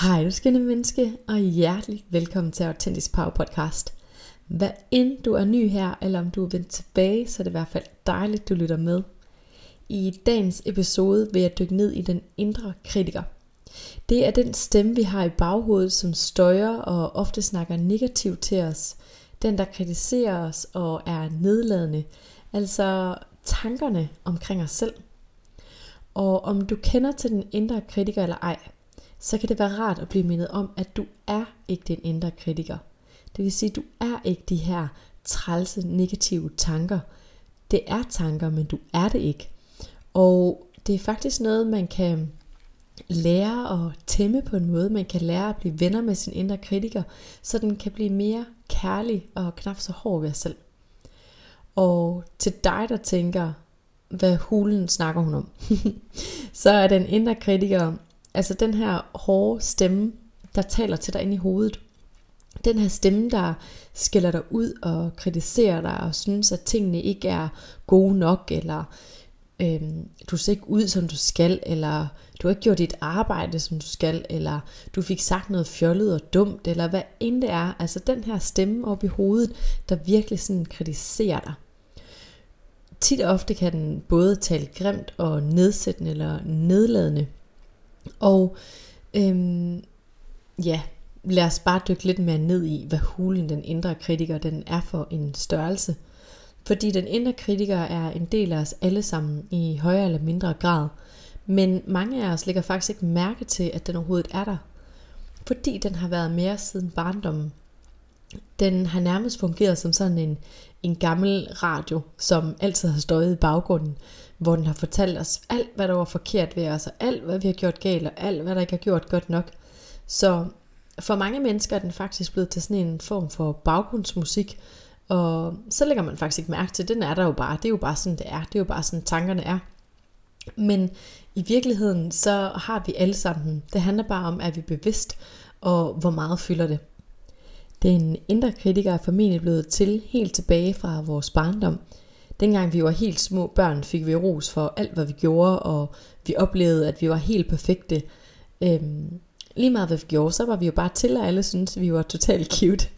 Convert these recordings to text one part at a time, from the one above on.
Hej du skønne menneske, og hjertelig velkommen til Authentic Power Podcast. Hvad end du er ny her, eller om du er vendt tilbage, så er det i hvert fald dejligt, du lytter med. I dagens episode vil jeg dykke ned i den indre kritiker. Det er den stemme, vi har i baghovedet, som støjer og ofte snakker negativt til os. Den, der kritiserer os og er nedladende. Altså tankerne omkring os selv. Og om du kender til den indre kritiker eller ej, så kan det være rart at blive mindet om, at du er ikke din indre kritiker. Det vil sige, at du er ikke de her trælse negative tanker. Det er tanker, men du er det ikke. Og det er faktisk noget, man kan lære at tæmme på en måde. Man kan lære at blive venner med sin indre kritiker, så den kan blive mere kærlig og knap så hård ved sig selv. Og til dig, der tænker, hvad hulen snakker hun om, så er den indre kritiker Altså den her hårde stemme, der taler til dig ind i hovedet. Den her stemme, der skælder dig ud og kritiserer dig og synes, at tingene ikke er gode nok, eller øhm, du ser ikke ud, som du skal, eller du har ikke gjort dit arbejde, som du skal, eller du fik sagt noget fjollet og dumt, eller hvad end det er. Altså den her stemme op i hovedet, der virkelig sådan kritiserer dig. Tit og ofte kan den både tale grimt og nedsættende eller nedladende og øhm, ja, lad os bare dykke lidt mere ned i, hvad hulen den indre kritiker den er for en størrelse. Fordi den indre kritiker er en del af os alle sammen i højere eller mindre grad. Men mange af os lægger faktisk ikke mærke til, at den overhovedet er der. Fordi den har været med os siden barndommen. Den har nærmest fungeret som sådan en, en gammel radio, som altid har støjet i baggrunden hvor den har fortalt os alt, hvad der var forkert ved os, og alt, hvad vi har gjort galt, og alt, hvad der ikke har gjort godt nok. Så for mange mennesker er den faktisk blevet til sådan en form for baggrundsmusik, og så lægger man faktisk ikke mærke til, den er der jo bare, det er jo bare sådan, det er, det er jo bare sådan, tankerne er. Men i virkeligheden, så har vi alle sammen, det handler bare om, at vi er bevidst, og hvor meget fylder det. Den indre kritiker er formentlig blevet til helt tilbage fra vores barndom, Dengang vi var helt små børn, fik vi ros for alt, hvad vi gjorde, og vi oplevede, at vi var helt perfekte. Øhm, lige meget hvad vi gjorde, så var vi jo bare til, og alle syntes, vi var totalt cute.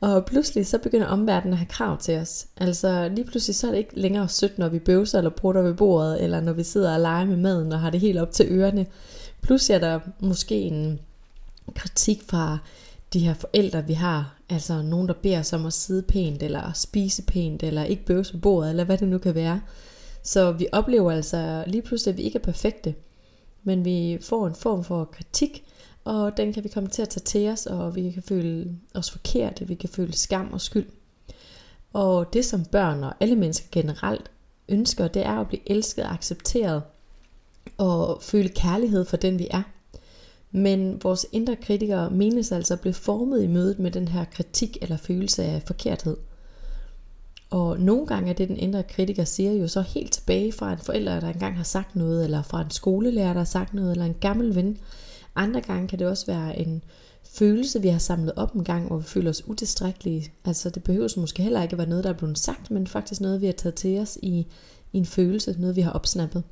Og pludselig så begynder omverdenen at have krav til os. Altså lige pludselig så er det ikke længere sødt, når vi bøvser eller brutter ved bordet, eller når vi sidder og leger med maden og har det helt op til ørerne. Pludselig er der måske en kritik fra de her forældre, vi har, altså nogen, der beder os om at sidde pænt, eller spise pænt, eller ikke bøves på bordet, eller hvad det nu kan være. Så vi oplever altså lige pludselig, at vi ikke er perfekte, men vi får en form for kritik, og den kan vi komme til at tage til os, og vi kan føle os forkerte, vi kan føle skam og skyld. Og det som børn og alle mennesker generelt ønsker, det er at blive elsket og accepteret, og føle kærlighed for den vi er. Men vores indre kritikere menes altså at blive formet i mødet med den her kritik eller følelse af forkerthed. Og nogle gange er det, den indre kritiker siger, jo så helt tilbage fra en forælder, der engang har sagt noget, eller fra en skolelærer, der har sagt noget, eller en gammel ven. Andre gange kan det også være en følelse, vi har samlet op en gang, hvor vi føler os utilstrækkelige. Altså det behøver måske heller ikke at være noget, der er blevet sagt, men faktisk noget, vi har taget til os i, i en følelse, noget vi har opsnappet.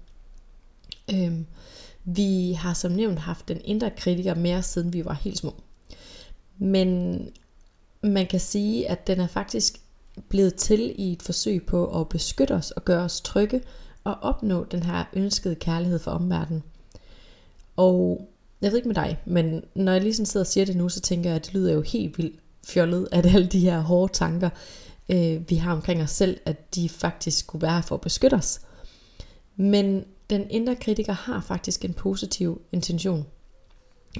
Øhm, vi har som nævnt haft den indre kritiker mere siden vi var helt små. Men man kan sige, at den er faktisk blevet til i et forsøg på at beskytte os og gøre os trygge og opnå den her ønskede kærlighed for omverdenen. Og jeg ved ikke med dig, men når jeg lige sådan sidder og siger det nu, så tænker jeg, at det lyder jo helt vildt fjollet, at alle de her hårde tanker, øh, vi har omkring os selv, at de faktisk skulle være for at beskytte os. Men den indre kritiker har faktisk en positiv intention.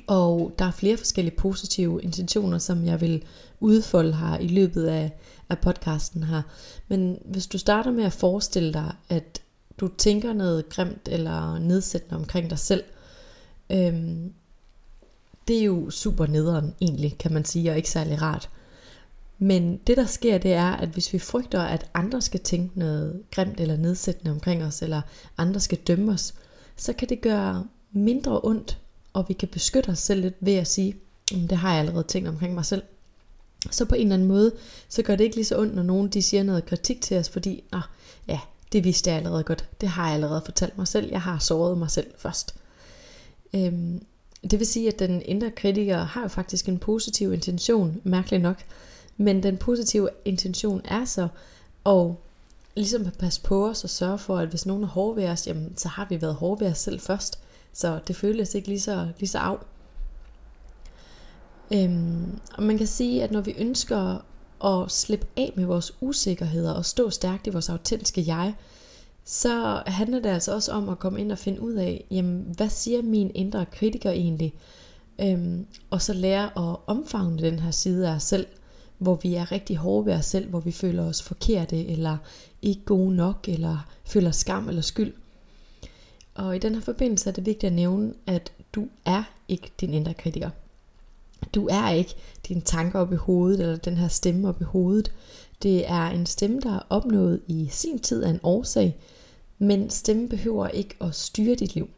Og der er flere forskellige positive intentioner, som jeg vil udfolde her i løbet af, af podcasten her. Men hvis du starter med at forestille dig, at du tænker noget grimt eller nedsættende omkring dig selv, øhm, det er jo super nederen egentlig, kan man sige, og ikke særlig rart. Men det der sker, det er, at hvis vi frygter, at andre skal tænke noget grimt eller nedsættende omkring os, eller andre skal dømme os, så kan det gøre mindre ondt, og vi kan beskytte os selv lidt ved at sige, mm, det har jeg allerede tænkt omkring mig selv. Så på en eller anden måde, så gør det ikke lige så ondt, når nogen de siger noget kritik til os, fordi, ah, ja, det vidste jeg allerede godt. Det har jeg allerede fortalt mig selv. Jeg har såret mig selv først. Øhm, det vil sige, at den indre kritiker har jo faktisk en positiv intention, mærkeligt nok. Men den positive intention er så at ligesom at passe på os og sørge for, at hvis nogen er hårde ved os, jamen, så har vi været hårde ved os selv først. Så det føles ikke lige så, lige så af. Øhm, og man kan sige, at når vi ønsker at slippe af med vores usikkerheder og stå stærkt i vores autentiske jeg, så handler det altså også om at komme ind og finde ud af, jamen, hvad siger min indre kritiker egentlig? Øhm, og så lære at omfavne den her side af os selv, hvor vi er rigtig hårde ved os selv, hvor vi føler os forkerte, eller ikke gode nok, eller føler skam eller skyld. Og i den her forbindelse er det vigtigt at nævne, at du er ikke din indre kritiker. Du er ikke dine tanker op i hovedet, eller den her stemme op i hovedet. Det er en stemme, der er opnået i sin tid af en årsag, men stemmen behøver ikke at styre dit liv.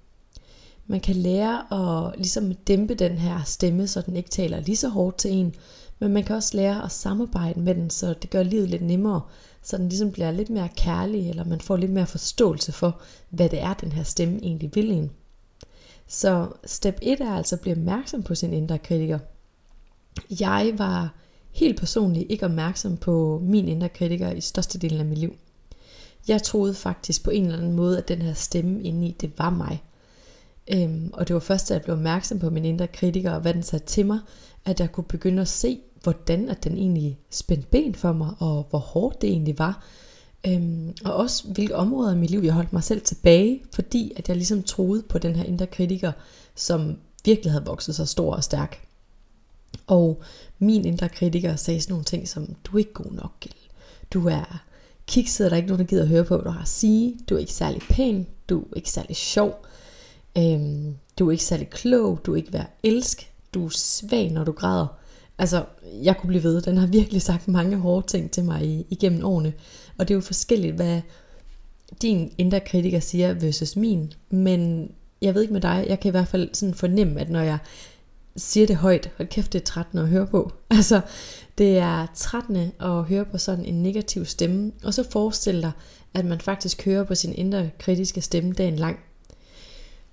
Man kan lære at ligesom dæmpe den her stemme, så den ikke taler lige så hårdt til en, men man kan også lære at samarbejde med den, så det gør livet lidt nemmere, så den ligesom bliver lidt mere kærlig, eller man får lidt mere forståelse for, hvad det er, den her stemme egentlig vil en. Så step 1 er altså at blive opmærksom på sin indre kritiker. Jeg var helt personligt ikke opmærksom på min indre kritiker i størstedelen af mit liv. Jeg troede faktisk på en eller anden måde, at den her stemme inde i, det var mig. Øhm, og det var først, da jeg blev opmærksom på min indre kritiker, og hvad den sagde til mig, at jeg kunne begynde at se, hvordan at den egentlig spændte ben for mig, og hvor hårdt det egentlig var. Øhm, og også hvilke områder i mit liv, jeg holdt mig selv tilbage, fordi at jeg ligesom troede på den her indre kritiker, som virkelig havde vokset sig stor og stærk. Og min indre kritiker sagde sådan nogle ting som, du er ikke god nok, Gil. du er kikset, der er ikke nogen, der gider at høre på, hvad du har at sige, du er ikke særlig pæn, du er ikke særlig sjov, øhm, du er ikke særlig klog, du er ikke værd elsk, du er svag, når du græder. Altså, jeg kunne blive ved. Den har virkelig sagt mange hårde ting til mig i, igennem årene. Og det er jo forskelligt, hvad din indre kritiker siger versus min. Men jeg ved ikke med dig, jeg kan i hvert fald sådan fornemme, at når jeg siger det højt, hold kæft, det er trættende at høre på. Altså, det er trættende at høre på sådan en negativ stemme, og så forestil dig, at man faktisk hører på sin indre kritiske stemme dagen lang.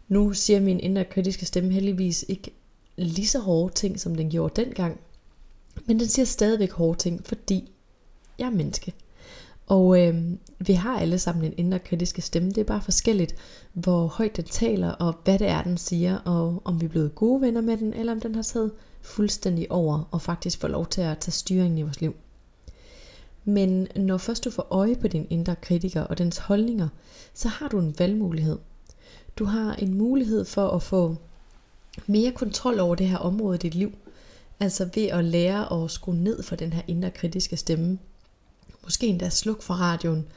Nu siger min indre kritiske stemme heldigvis ikke lige så hårde ting, som den gjorde dengang. Men den siger stadigvæk hårde ting, fordi jeg er menneske. Og øh, vi har alle sammen en indre kritiske stemme. Det er bare forskelligt, hvor højt den taler, og hvad det er, den siger, og om vi er blevet gode venner med den, eller om den har taget fuldstændig over, og faktisk får lov til at tage styringen i vores liv. Men når først du får øje på din indre kritiker og dens holdninger, så har du en valgmulighed. Du har en mulighed for at få mere kontrol over det her område i dit liv. Altså ved at lære at skrue ned for den her indre kritiske stemme. Måske endda sluk for radioen.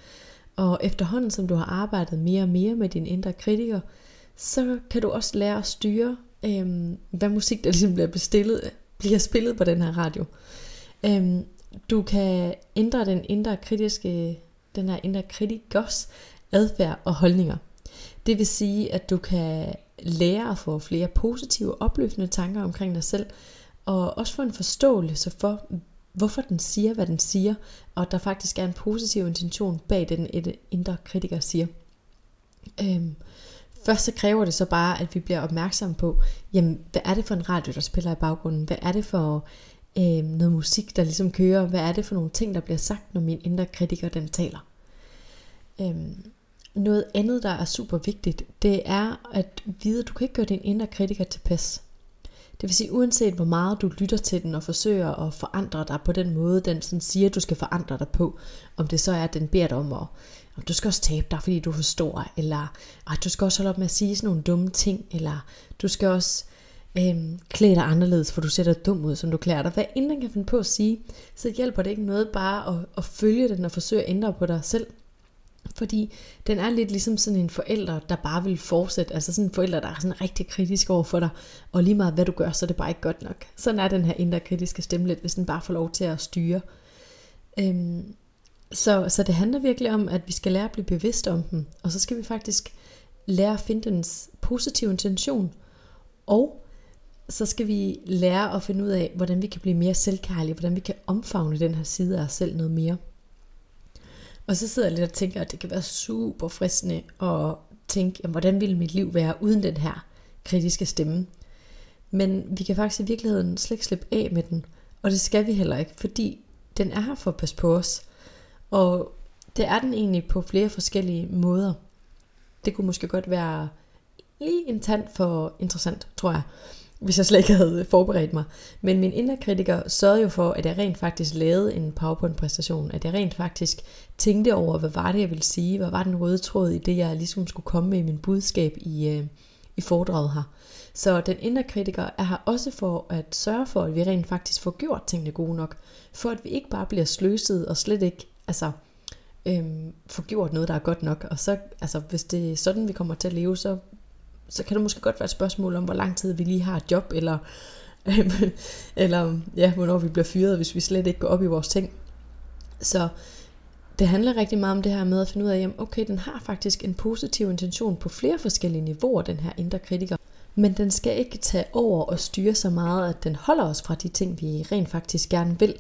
Og efterhånden som du har arbejdet mere og mere med din indre kritiker, så kan du også lære at styre, øhm, hvad musik der ligesom bliver, bestillet, bliver spillet på den her radio. Øhm, du kan ændre den indre kritiske, den her indre kritikers adfærd og holdninger. Det vil sige, at du kan lære at få flere positive, opløftende tanker omkring dig selv, og også få en forståelse for, hvorfor den siger, hvad den siger, og at der faktisk er en positiv intention bag det, den indre kritiker siger. Øhm, først så kræver det så bare, at vi bliver opmærksomme på, jamen, hvad er det for en radio, der spiller i baggrunden? Hvad er det for øhm, noget musik, der ligesom kører? Hvad er det for nogle ting, der bliver sagt, når min indre kritiker den taler? Øhm, noget andet, der er super vigtigt, det er at vide, at du kan ikke gøre din indre kritiker tilpas. Det vil sige, uanset hvor meget du lytter til den og forsøger at forandre dig på den måde, den sådan siger, at du skal forandre dig på, om det så er, at den beder dig om at, om du skal også tabe dig, fordi du forstår, eller at du skal også holde op med at sige sådan nogle dumme ting, eller du skal også øhm, klæde dig anderledes, for du ser dig dum ud, som du klæder dig. Hvad end den kan finde på at sige, så hjælper det ikke noget bare at, at følge den og forsøge at ændre på dig selv. Fordi den er lidt ligesom sådan en forælder, der bare vil fortsætte. Altså sådan en forælder, der er sådan rigtig kritisk over for dig. Og lige meget hvad du gør, så er det bare ikke godt nok. Sådan er den her indre kritiske stemme lidt, hvis den bare får lov til at styre. Øhm, så, så det handler virkelig om, at vi skal lære at blive bevidst om den. Og så skal vi faktisk lære at finde dens positive intention. Og så skal vi lære at finde ud af, hvordan vi kan blive mere selvkærlige, hvordan vi kan omfavne den her side af os selv noget mere. Og så sidder jeg lidt og tænker, at det kan være super fristende at tænke, jamen, hvordan ville mit liv være uden den her kritiske stemme? Men vi kan faktisk i virkeligheden slet ikke slippe af med den. Og det skal vi heller ikke, fordi den er her for at passe på os. Og det er den egentlig på flere forskellige måder. Det kunne måske godt være lige en tand for interessant, tror jeg, hvis jeg slet ikke havde forberedt mig. Men min indre kritiker sørgede jo for, at jeg rent faktisk lavede en PowerPoint-præstation, at jeg rent faktisk tænkte over, hvad var det, jeg ville sige, hvad var den røde tråd i det, jeg ligesom skulle komme med i min budskab i, øh, i foredraget her. Så den indre kritiker er her også for at sørge for, at vi rent faktisk får gjort tingene gode nok, for at vi ikke bare bliver sløset og slet ikke, altså øhm, få gjort noget, der er godt nok. Og så, altså, hvis det er sådan, vi kommer til at leve, så, så kan det måske godt være et spørgsmål om, hvor lang tid vi lige har et job, eller, øhm, eller ja, hvornår vi bliver fyret, hvis vi slet ikke går op i vores ting. Så det handler rigtig meget om det her med at finde ud af, at okay, den har faktisk en positiv intention på flere forskellige niveauer, den her indre kritiker. Men den skal ikke tage over og styre så meget, at den holder os fra de ting, vi rent faktisk gerne vil.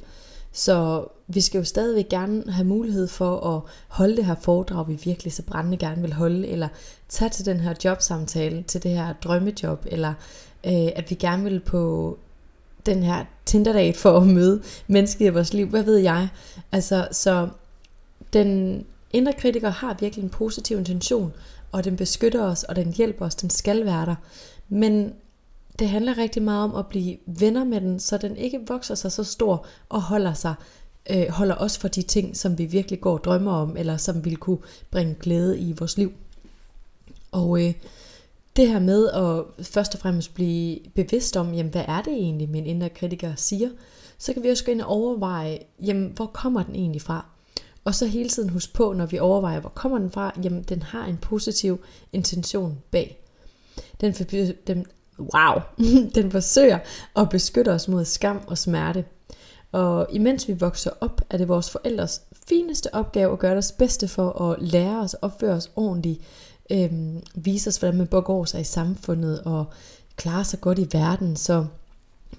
Så vi skal jo stadigvæk gerne have mulighed for at holde det her foredrag, vi virkelig så brændende gerne vil holde, eller tage til den her jobsamtale, til det her drømmejob, eller øh, at vi gerne vil på den her tinder for at møde mennesker i vores liv, hvad ved jeg. Altså, så den indre kritiker har virkelig en positiv intention, og den beskytter os, og den hjælper os, den skal være der. Men det handler rigtig meget om at blive venner med den, så den ikke vokser sig så stor og holder sig øh, holder os for de ting, som vi virkelig går og drømmer om, eller som vil kunne bringe glæde i vores liv. Og øh, det her med at først og fremmest blive bevidst om, jamen, hvad er det egentlig, min indre kritiker siger, så kan vi også gå ind og overveje, jamen, hvor kommer den egentlig fra? Og så hele tiden huske på, når vi overvejer, hvor kommer den fra, jamen, den har en positiv intention bag. Den, den, wow, den forsøger at beskytte os mod skam og smerte. Og imens vi vokser op, er det vores forældres fineste opgave at gøre deres bedste for at lære os at opføre os ordentligt, øhm, vise os, hvordan man begår sig i samfundet og klare sig godt i verden. Så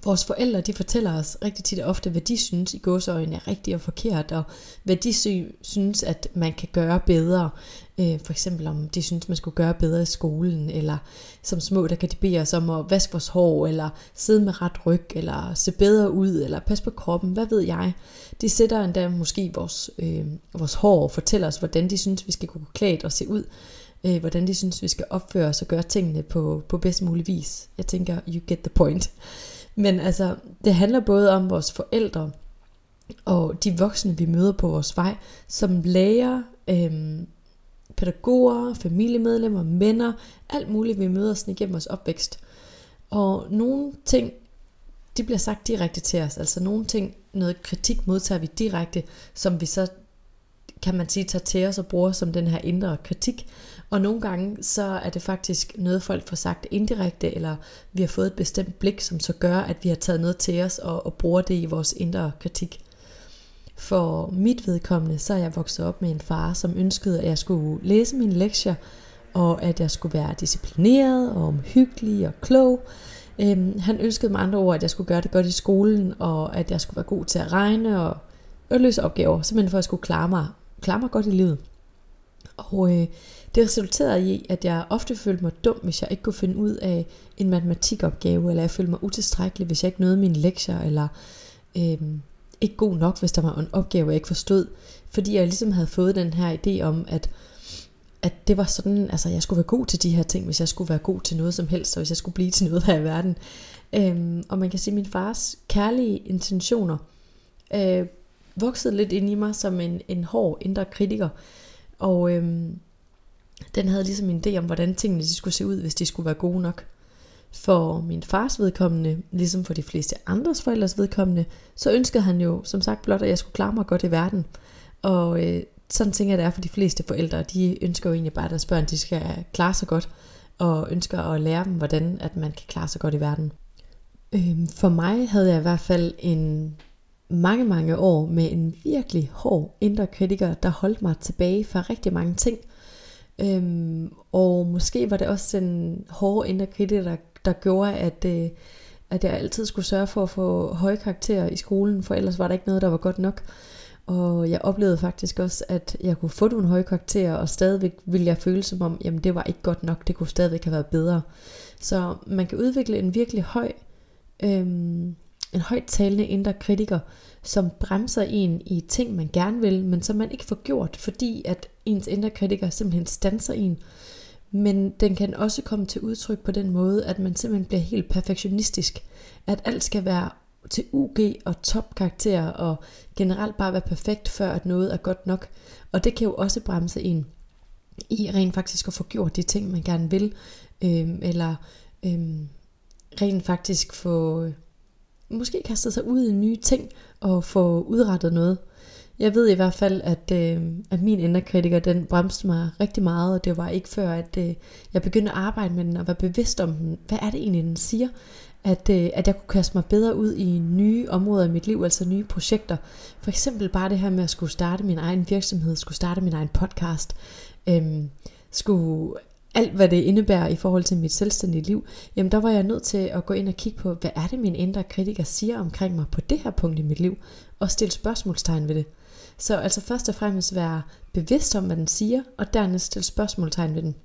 vores forældre, de fortæller os rigtig tit og ofte, hvad de synes i gåsøjne er rigtigt og forkert, og hvad de synes, at man kan gøre bedre. Øh, for eksempel om de synes, man skulle gøre bedre i skolen, eller som små, der kan de bede os om at vaske vores hår, eller sidde med ret ryg, eller se bedre ud, eller passe på kroppen, hvad ved jeg. De sætter endda måske vores, øh, vores hår og fortæller os, hvordan de synes, vi skal gå klædt og se ud øh, hvordan de synes, vi skal opføre os og gøre tingene på, på bedst mulig vis. Jeg tænker, you get the point. Men altså, det handler både om vores forældre og de voksne, vi møder på vores vej, som lærer, øhm, pædagoger, familiemedlemmer, venner, alt muligt, vi møder sådan igennem vores opvækst. Og nogle ting, de bliver sagt direkte til os. Altså nogle ting, noget kritik modtager vi direkte, som vi så, kan man sige, tager til os og bruger som den her indre kritik. Og nogle gange, så er det faktisk noget, folk får sagt indirekte, eller vi har fået et bestemt blik, som så gør, at vi har taget noget til os og, og bruger det i vores indre kritik. For mit vedkommende, så er jeg vokset op med en far, som ønskede, at jeg skulle læse mine lektier, og at jeg skulle være disciplineret og omhyggelig og klog. Øhm, han ønskede med andre ord, at jeg skulle gøre det godt i skolen, og at jeg skulle være god til at regne og, og løse opgaver, simpelthen for at jeg skulle klare mig, klare mig godt i livet. Og øh, det resulterede i, at jeg ofte følte mig dum, hvis jeg ikke kunne finde ud af en matematikopgave, eller jeg følte mig utilstrækkelig, hvis jeg ikke nåede mine lektier, eller øh, ikke god nok, hvis der var en opgave, jeg ikke forstod. Fordi jeg ligesom havde fået den her idé om, at, at det var sådan, altså jeg skulle være god til de her ting, hvis jeg skulle være god til noget som helst, og hvis jeg skulle blive til noget her i verden. Øhm, og man kan sige, at min fars kærlige intentioner øh, voksede lidt ind i mig som en, en hård indre kritiker, og øhm, den havde ligesom en idé om, hvordan tingene de skulle se ud, hvis de skulle være gode nok. For min fars vedkommende, ligesom for de fleste andres forældres vedkommende, så ønskede han jo som sagt blot, at jeg skulle klare mig godt i verden. Og øh, sådan tænker jeg, det er for de fleste forældre. De ønsker jo egentlig bare, at deres børn de skal klare sig godt, og ønsker at lære dem, hvordan at man kan klare sig godt i verden. Øh, for mig havde jeg i hvert fald en mange, mange år med en virkelig hård indre kritiker, der holdt mig tilbage fra rigtig mange ting. Øhm, og måske var det også den hårde indre kritiker, der, der gjorde, at, øh, at jeg altid skulle sørge for at få høje karakterer i skolen, for ellers var der ikke noget, der var godt nok. Og jeg oplevede faktisk også, at jeg kunne få nogle høje karakterer, og stadigvæk ville jeg føle som om, jamen det var ikke godt nok, det kunne stadigvæk have været bedre. Så man kan udvikle en virkelig høj, øhm, en højt talende indre kritiker, som bremser en i ting, man gerne vil, men som man ikke får gjort, fordi at ens indre kritiker simpelthen stanser en. Men den kan også komme til udtryk på den måde, at man simpelthen bliver helt perfektionistisk. At alt skal være til UG og topkarakterer og generelt bare være perfekt, før at noget er godt nok. Og det kan jo også bremse en i rent faktisk at få gjort de ting, man gerne vil, øhm, eller øhm, rent faktisk få måske kastet sig ud i nye ting og få udrettet noget. Jeg ved i hvert fald, at, øh, at min indre kritiker, den bremste mig rigtig meget, og det var ikke før, at øh, jeg begyndte at arbejde med den og være bevidst om den. Hvad er det egentlig, den siger? At, øh, at jeg kunne kaste mig bedre ud i nye områder i mit liv, altså nye projekter. For eksempel bare det her med at skulle starte min egen virksomhed, skulle starte min egen podcast, øh, skulle alt hvad det indebærer i forhold til mit selvstændige liv, jamen der var jeg nødt til at gå ind og kigge på, hvad er det min indre kritiker siger omkring mig på det her punkt i mit liv, og stille spørgsmålstegn ved det. Så altså først og fremmest være bevidst om, hvad den siger, og dernæst stille spørgsmålstegn ved den.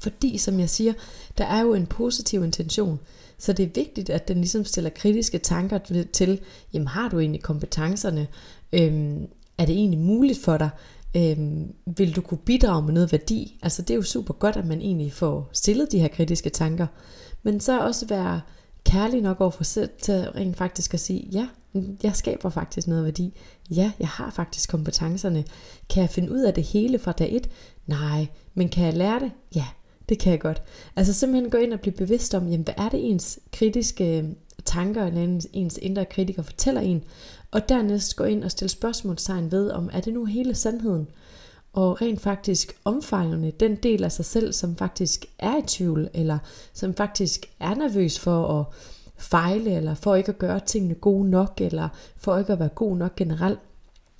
Fordi, som jeg siger, der er jo en positiv intention, så det er vigtigt, at den ligesom stiller kritiske tanker til, jamen har du egentlig kompetencerne? Øhm, er det egentlig muligt for dig? Øhm, vil du kunne bidrage med noget værdi? Altså det er jo super godt, at man egentlig får stillet de her kritiske tanker. Men så også være kærlig nok over for selv til rent faktisk at sige, ja, jeg skaber faktisk noget værdi. Ja, jeg har faktisk kompetencerne. Kan jeg finde ud af det hele fra dag et? Nej. Men kan jeg lære det? Ja, det kan jeg godt. Altså simpelthen gå ind og blive bevidst om, jamen, hvad er det ens kritiske øh, tanker eller ens indre kritiker fortæller en, og dernæst gå ind og stille spørgsmålstegn ved, om er det nu hele sandheden, og rent faktisk omfavne den del af sig selv, som faktisk er i tvivl, eller som faktisk er nervøs for at fejle, eller for ikke at gøre tingene gode nok, eller for ikke at være god nok generelt,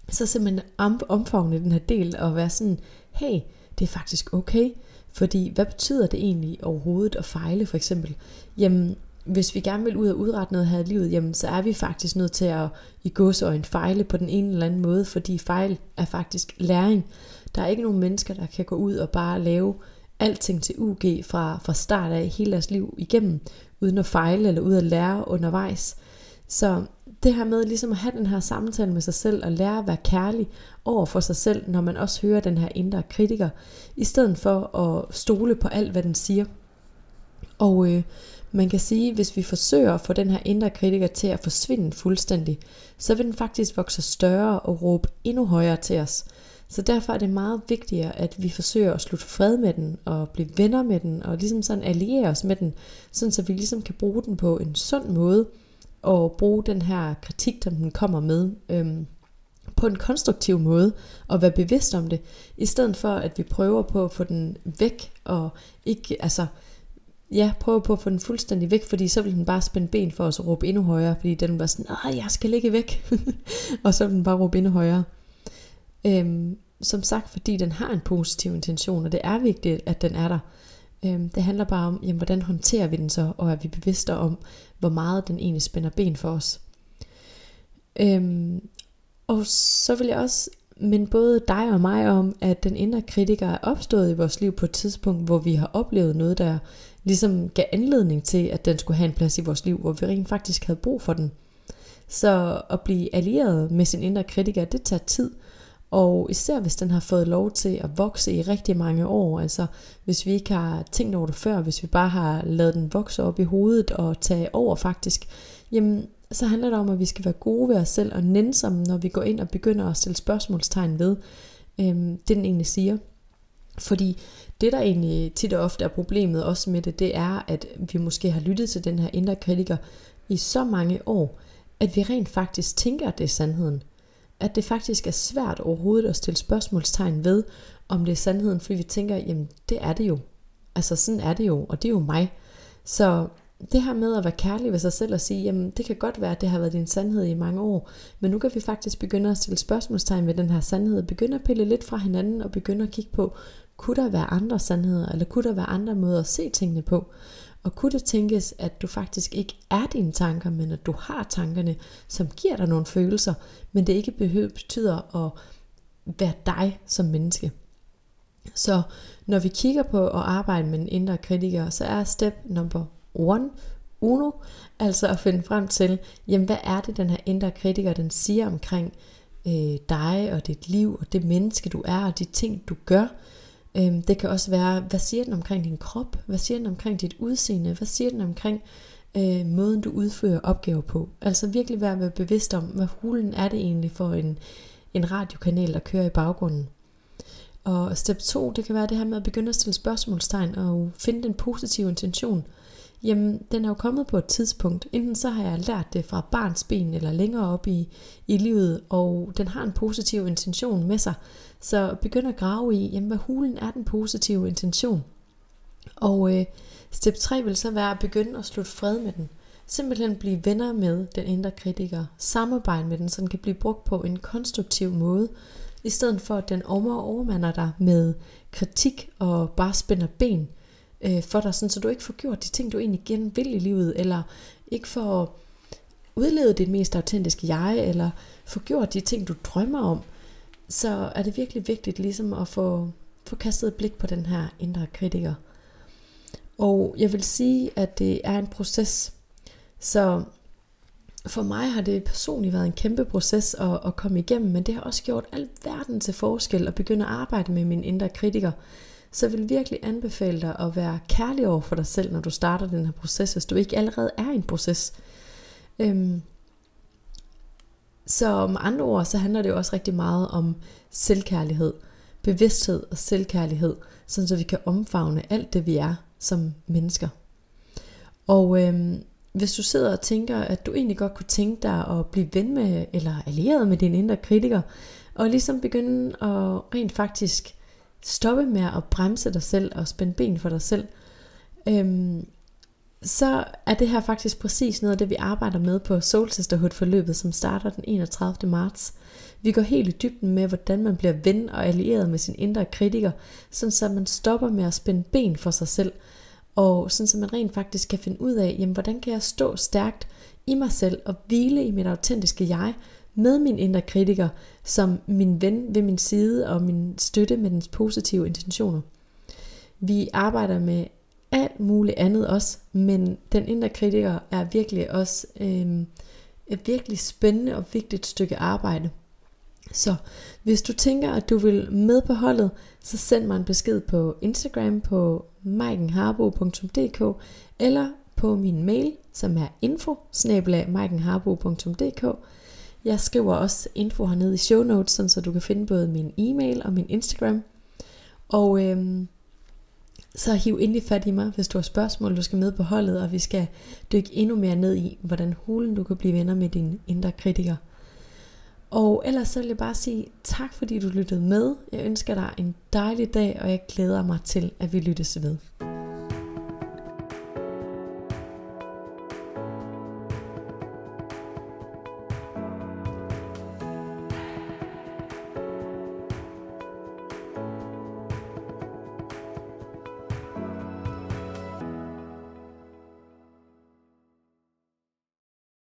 så simpelthen omfavne den her del og være sådan, hey, det er faktisk okay, fordi hvad betyder det egentlig overhovedet at fejle for eksempel? Jamen, hvis vi gerne vil ud og udrette noget her i livet, jamen så er vi faktisk nødt til at i godsøjne fejle på den ene eller anden måde, fordi fejl er faktisk læring. Der er ikke nogen mennesker, der kan gå ud og bare lave alting til UG fra, fra start af hele deres liv igennem, uden at fejle eller uden at lære undervejs. Så det her med ligesom at have den her samtale med sig selv og lære at være kærlig over for sig selv, når man også hører den her indre kritiker, i stedet for at stole på alt, hvad den siger. Og øh, man kan sige, hvis vi forsøger at få den her indre kritiker til at forsvinde fuldstændig, så vil den faktisk vokse større og råbe endnu højere til os. Så derfor er det meget vigtigere, at vi forsøger at slutte fred med den, og blive venner med den, og ligesom sådan alliere os med den, sådan så vi ligesom kan bruge den på en sund måde, og bruge den her kritik, som den kommer med, øhm, på en konstruktiv måde, og være bevidst om det, i stedet for at vi prøver på at få den væk, og ikke, altså, ja, prøve på at få den fuldstændig væk, fordi så vil den bare spænde ben for os og råbe endnu højere, fordi den var sådan, nej, jeg skal ligge væk, og så vil den bare råbe endnu højere. Øhm, som sagt, fordi den har en positiv intention, og det er vigtigt, at den er der. Øhm, det handler bare om, jamen, hvordan håndterer vi den så, og er vi bevidste om, hvor meget den egentlig spænder ben for os. Øhm, og så vil jeg også minde både dig og mig om, at den indre kritiker er opstået i vores liv på et tidspunkt, hvor vi har oplevet noget, der ligesom gav anledning til, at den skulle have en plads i vores liv, hvor vi rent faktisk havde brug for den. Så at blive allieret med sin indre kritiker, det tager tid, og især hvis den har fået lov til at vokse i rigtig mange år, altså hvis vi ikke har tænkt over det før, hvis vi bare har lavet den vokse op i hovedet og tage over faktisk, jamen så handler det om, at vi skal være gode ved os selv og nænsomme, når vi går ind og begynder at stille spørgsmålstegn ved øhm, det, den egentlig siger. Fordi det, der egentlig tit og ofte er problemet også med det, det er, at vi måske har lyttet til den her indre kritiker i så mange år, at vi rent faktisk tænker, at det er sandheden at det faktisk er svært overhovedet at stille spørgsmålstegn ved, om det er sandheden, fordi vi tænker, jamen det er det jo. Altså sådan er det jo, og det er jo mig. Så det her med at være kærlig ved sig selv og sige, jamen det kan godt være, at det har været din sandhed i mange år, men nu kan vi faktisk begynde at stille spørgsmålstegn ved den her sandhed, begynde at pille lidt fra hinanden og begynde at kigge på, kunne der være andre sandheder, eller kunne der være andre måder at se tingene på? Og kunne det tænkes, at du faktisk ikke er dine tanker, men at du har tankerne, som giver dig nogle følelser, men det ikke behøver, betyder at være dig som menneske. Så når vi kigger på at arbejde med en indre kritiker, så er step number one, uno, altså at finde frem til, jamen hvad er det den her indre kritiker, den siger omkring øh, dig og dit liv og det menneske du er og de ting du gør. Øhm, det kan også være, hvad siger den omkring din krop? Hvad siger den omkring dit udseende? Hvad siger den omkring øh, måden du udfører opgaver på? Altså virkelig være, være bevidst om, hvad hulen er det egentlig for en, en radiokanal, der kører i baggrunden. Og step 2, det kan være det her med at begynde at stille spørgsmålstegn og finde den positive intention. Jamen, den er jo kommet på et tidspunkt. Enten så har jeg lært det fra barns ben eller længere op i, i livet, og den har en positiv intention med sig. Så begynd at grave i, jamen hvad hulen er den positive intention? Og øh, step 3 vil så være at begynde at slutte fred med den. Simpelthen blive venner med den indre kritiker. Samarbejde med den, så den kan blive brugt på en konstruktiv måde. I stedet for at den over overmander dig med kritik og bare spænder ben øh, for dig, sådan, så du ikke får gjort de ting, du egentlig gerne vil i livet, eller ikke får udlevet dit mest autentiske jeg, eller få gjort de ting, du drømmer om, så er det virkelig vigtigt ligesom at få, få kastet et blik på den her indre kritiker. Og jeg vil sige, at det er en proces. Så for mig har det personligt været en kæmpe proces at, at komme igennem, men det har også gjort alt verden til forskel at begynde at arbejde med min indre kritiker. Så jeg vil virkelig anbefale dig at være kærlig over for dig selv, når du starter den her proces, hvis du ikke allerede er i en proces. Øhm, så med andre ord, så handler det jo også rigtig meget om selvkærlighed, bevidsthed og selvkærlighed, sådan så vi kan omfavne alt det, vi er som mennesker. Og øhm, hvis du sidder og tænker, at du egentlig godt kunne tænke dig at blive ven med, eller allieret med din indre kritiker, og ligesom begynde at rent faktisk stoppe med at bremse dig selv og spænde ben for dig selv, øhm, så er det her faktisk præcis noget af det, vi arbejder med på Soul Sisterhood forløbet, som starter den 31. marts. Vi går helt i dybden med, hvordan man bliver ven og allieret med sin indre kritiker, sådan så man stopper med at spænde ben for sig selv, og sådan så man rent faktisk kan finde ud af, jamen, hvordan kan jeg stå stærkt i mig selv og hvile i mit autentiske jeg, med min indre kritiker som min ven ved min side og min støtte med dens positive intentioner. Vi arbejder med alt muligt andet også, men den indre kritiker er virkelig også øh, et virkelig spændende og vigtigt stykke arbejde. Så hvis du tænker, at du vil med på holdet, så send mig en besked på Instagram på maikenharbo.dk eller på min mail, som er info jeg skriver også info hernede i show notes, så du kan finde både min e-mail og min Instagram. Og øhm, så hiv endelig fat i mig, hvis du har spørgsmål, du skal med på holdet, og vi skal dykke endnu mere ned i, hvordan hulen du kan blive venner med din indre kritiker. Og ellers så vil jeg bare sige tak, fordi du lyttede med. Jeg ønsker dig en dejlig dag, og jeg glæder mig til, at vi lyttes ved.